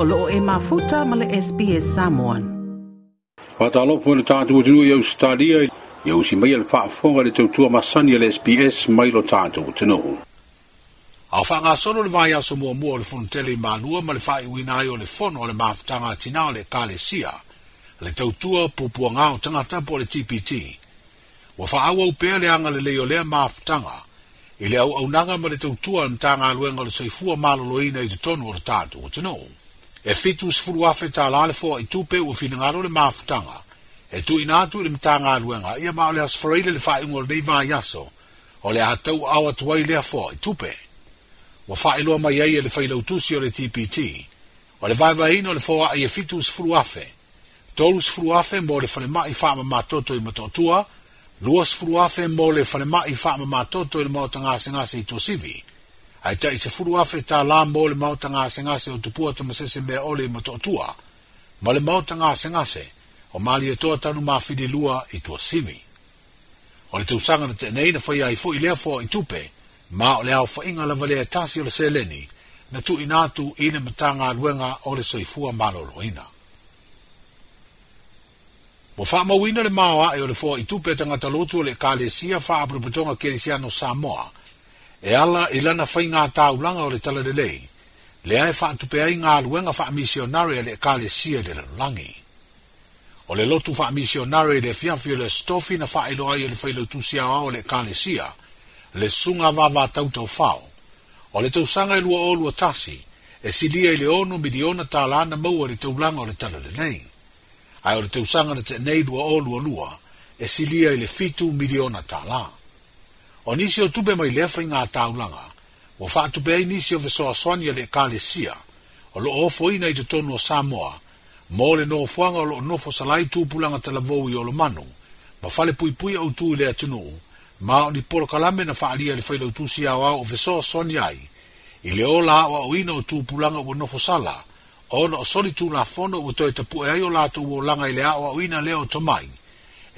o loo e mafuta ma le SPS Samoan. Whatalo po na tātou o tenu i Australia, i ausi mai al whaafonga le tautua masani le SPS mai lo tātou o tenu. Au whanga sono le vai aso mua mua le funtele i manua ma le whai uina ai o le fono le mafutanga tina le kale sia, le tautua pupua ngā o tangata po le TPT. Wa whaawa upea le anga le leo lea mafutanga, i le au au nanga ma le tautua ntanga aluenga le saifua malo loina i te tonu o le tātou o tenu. e fitu sfulu afe tālale fo i tupe fina finagalo le mafutaga e tuuina atu i le matagaluega ia ma o le asofaraile le faaiʻuga o lenei o le a awa au lea fōa i tupe ua faailoa mai ai e le failautusi o le tpt o le vaevaeina ino le fo e fitu sfulu afe tolu sfulu afe mo le falemaʻi faamamatoto i matotua, lua sfulu afe mo le falemaʻi faamamatoto i le maotagasigasi i tosivi ai tai se furu afe ta la mo le mau tanga se ngase o tupua tu masese mea ole ma to atua, ma le mau tanga se ngase o mali e toa tanu ma fidi lua i tua simi. O le tausanga na te neina fai ai fo i lea fo i tupe, ma o le au fa inga la valea tasi o le seleni, na tu inatu ina matanga luenga o le soifua malo roina. Mo wha mawina le maoa e o le fo i tupe tanga talotu o le kalesia fa apropotonga kerisiano Samoa, Samoa, e ala i lana fai ngā tāulanga o le tala le lei, le ai wha antupe ai ngā luenga wha missionari le ka le sia le langi. O le lotu wha missionari le fianfio le stofi na wha ilo ai le fai le tusia o le ka le sia, le sunga vava tau tau whao. O le tausanga i e lua o lua tasi, e silia i le ono miliona tā lana maua le tāulanga o le tala le lei. Ai o le tausanga na te nei lua o lua lua, e silia i le fitu miliona tā lana o nisi o tupe mai lefa i ngā taulanga, o wha tupe ai nisi o vesoa swani le kāle sia, o lo ofo i nei te tonu o Samoa, mōle no fuanga o lo nofo salai tūpulanga te lavou i o lo manu, ma fale pui pui au tū i lea tunu, ma o ni polo kalame na wha alia le whaila o tūsi au au o vesoa swani ai, i le ola o au ina o tūpulanga o nofo sala, o na o soli tū la fono o toi tapu e ai o lātou o langa i lea o au ina leo tomai,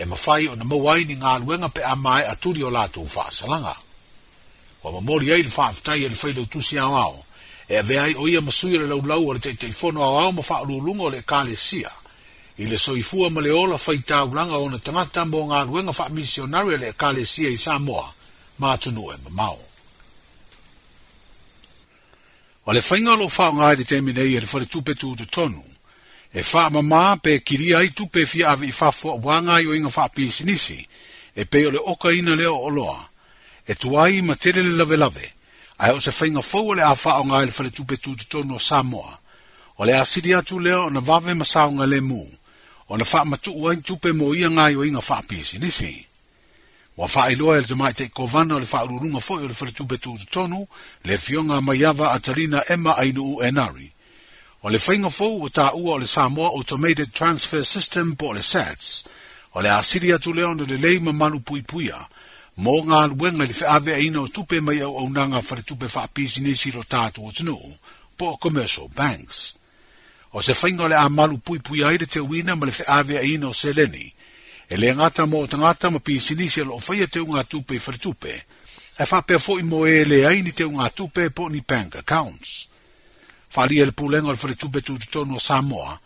e mawhai o na mawai ni ngā luenga pe a mai a turi o lātou whaasalanga. O ma mori ei le whaafitai e le whaileu tusi au au, e a veai o ia masui le lau lau ala te te fono au au ma whaarulunga o le kāle sia, i le soifua ma le ola whai tāulanga o na tangata mō ngā luenga whaamisionari le kāle sia i Samoa, mā tunu e ma mau. O le whaingalo whao ngā i te temi nei e le whare tupetu tonu, e fa mama pe kiri ai tu pe fi avi fa fo wanga yo inga fa pi sinisi e pe ole oka ina le oloa e tuai ma tele le lave lave ai o se fa inga fo le a fa onga le fale tu pe tu tono samoa ole a asidi atu leo o na vave ma sa onga le mu o na fa matu tu wai tu pe mo ia nga yo inga fa pi sinisi wa fa ilo el zuma te ko vano le fa ru ru ole fo le fale tu pe tu tono le fionga ma yava atarina ema ainu enari. O le whaingafo o tā ua o le Samoa Automated Transfer System po le SATS, o le asiri atu leo le leima malu pui puia, mō ngā luenga li whiawe aina o tupe mai au au nanga whare tupe ro tātu o po commercial banks. O se whainga le a malu pui pui aire te uina ma le whiawe aina o seleni, e le ngata mō tangata ma pisi nisi alo o whaia te unga tupe whare tupe, e whapea fo i mō e le aini tupe po ni bank accounts. faalia e le pulega o le faletupe tutotonu o samoa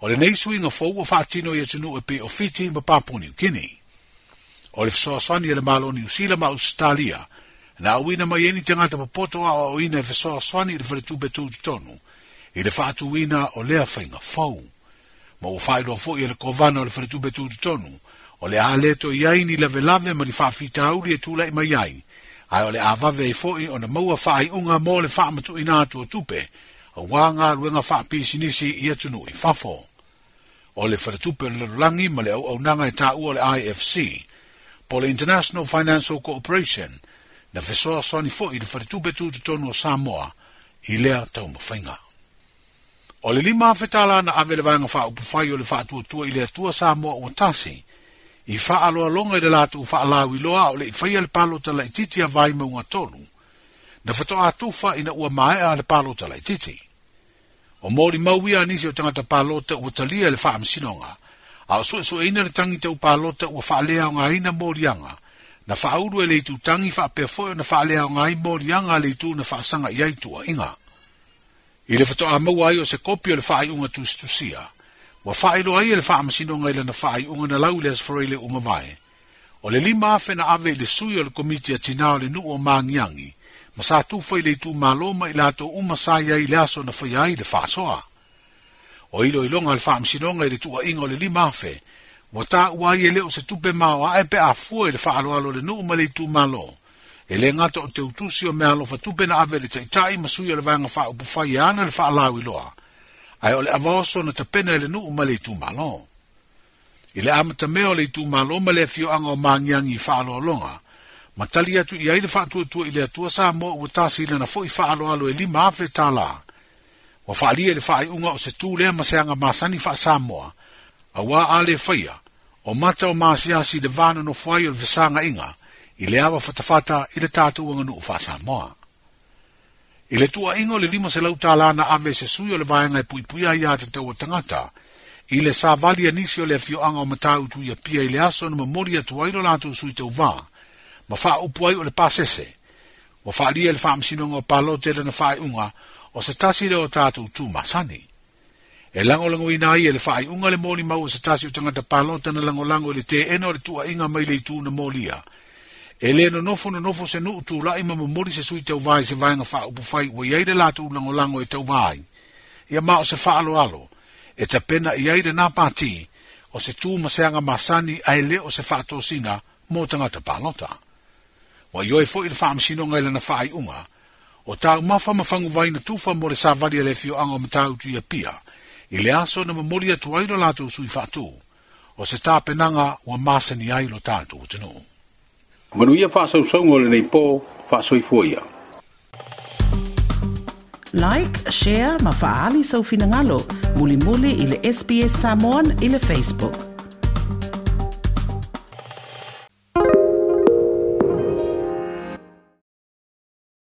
o lenei suiga fou ua faatino ia tunuu e pe ofiti ma papua niukini o le fesoasoani e le malo niusila ma ausitalia na auina mai eni tagata popoto a o aʻoina e fesoasoani i le faletupe tutotonu i le faatuuina o lea faiga fou ma ua faailoa foʻi e le kovana o le faletupe tutotonu o le a lē toi ai ni lavelave ma li faafitauli e tulaʻi mai ai ae o le a vave ai e foʻi ona maua faaiʻuga mo le faamatuʻina atua tupe a wanga ruenga faa pi sinisi i atu nu i fafo. O le faratupe le lulangi ma le au au nanga i ta ua le IFC, po le International Financial Cooperation, na fesoa soani fo i le faratupe tu tu tonu o Samoa, i lea tau mawhainga. O le lima fetala na ave le vanga faa upufai o le faa tua tua i lea tua Samoa o tasi, i faa aloa longa i le latu faa lawi loa o le i faya le palo tala i titia vai maunga tolu, na fato a tufa ina ua mai a le palo ta lai titi. O mori maui a nisi o tangata palo ta ua talia le faa msinonga, a o sue sue ina le tangi tau palo ta ua faa lea o ngai na mori anga, na faa uru e leitu tangi faa pefoe na faa lea o ngai mori anga leitu na faa sanga iai tua inga. I le fato a maua ai o se kopi o le faa iunga tustusia, wa faa ilo ai e le faa msinonga ila na faa iunga na lau leas freile umamae, o le lima afe na ave le sui o le komitia tina o le nuu o maangiangi, ma sa tu fai le tu malo ma i lato u ma sa ia i le aso na fai ai le fa soa. O ilo i longa le fa amsinonga i le tua ingo le lima fe, wa ta ua i e leo se tupe mao a epe a fua i le fa alo alo le nu ma le tu malo. E le ngata o te utusi o me alo fa tupe na ave le tai tai ma sui le vanga fa upu fai ana le fa alau i loa. Ai ole avaoso na ta pena i le nu ma le tu malo. I le amata meo le tu malo ma le fio anga o mangiangi fa alo longa. longa. ma tali atu i aile whaatuatua i le atua sa mo ua tasi lana fo i whaalo alo e lima afe tala. Wa whaalia e le whaai unga o se tū lea maseanga masani wha sa moa, a wā ale whaia, o mata o maasiasi le vāna no whai o le visanga inga, i le awa whatawhata i le tātu wanga nu ufa sa moa. I le tua ingo le lima se lau tala na ave se sui o le vāenga e pui pui aia te tau o tangata, i le sa vali anisio le fio anga o matau tu ia pia i le aso no ma mori atu airo lātu sui tau vāa, ma fa upu ai o le pasese ma fa ali le fam sino ngo palo te le fa unga o se tasi e e le o tatu tu masani e lango lango ina ai le fa unga le moli mau se tasi o tanga te palo te na lango lango le te eno le tua inga mai le tū na molia e le no nofo no nofo se nu tu la ima mo se sui te vai se vai nga fa upu fai wo yai le latu lango lango e te vai ia ma o se fa alo alo e ta pena i aire nā pāti o se tū maseanga masani le o se sina mō tangata pālota wa yo e foi le fam sino ngai lana fai unga o ta ma fa ma fangu vai na tu fa mo le sa vali le fio anga ma tau tu ia pia i le aso na ma moli atu aino la tu sui fatu o se ta penanga wa masa ni ailo ta tu utinu Manu ia fa sau sau ngole nei po fa sau i foia Like, share, ma faali sau finangalo Muli muli ile SBS Samoan ile Facebook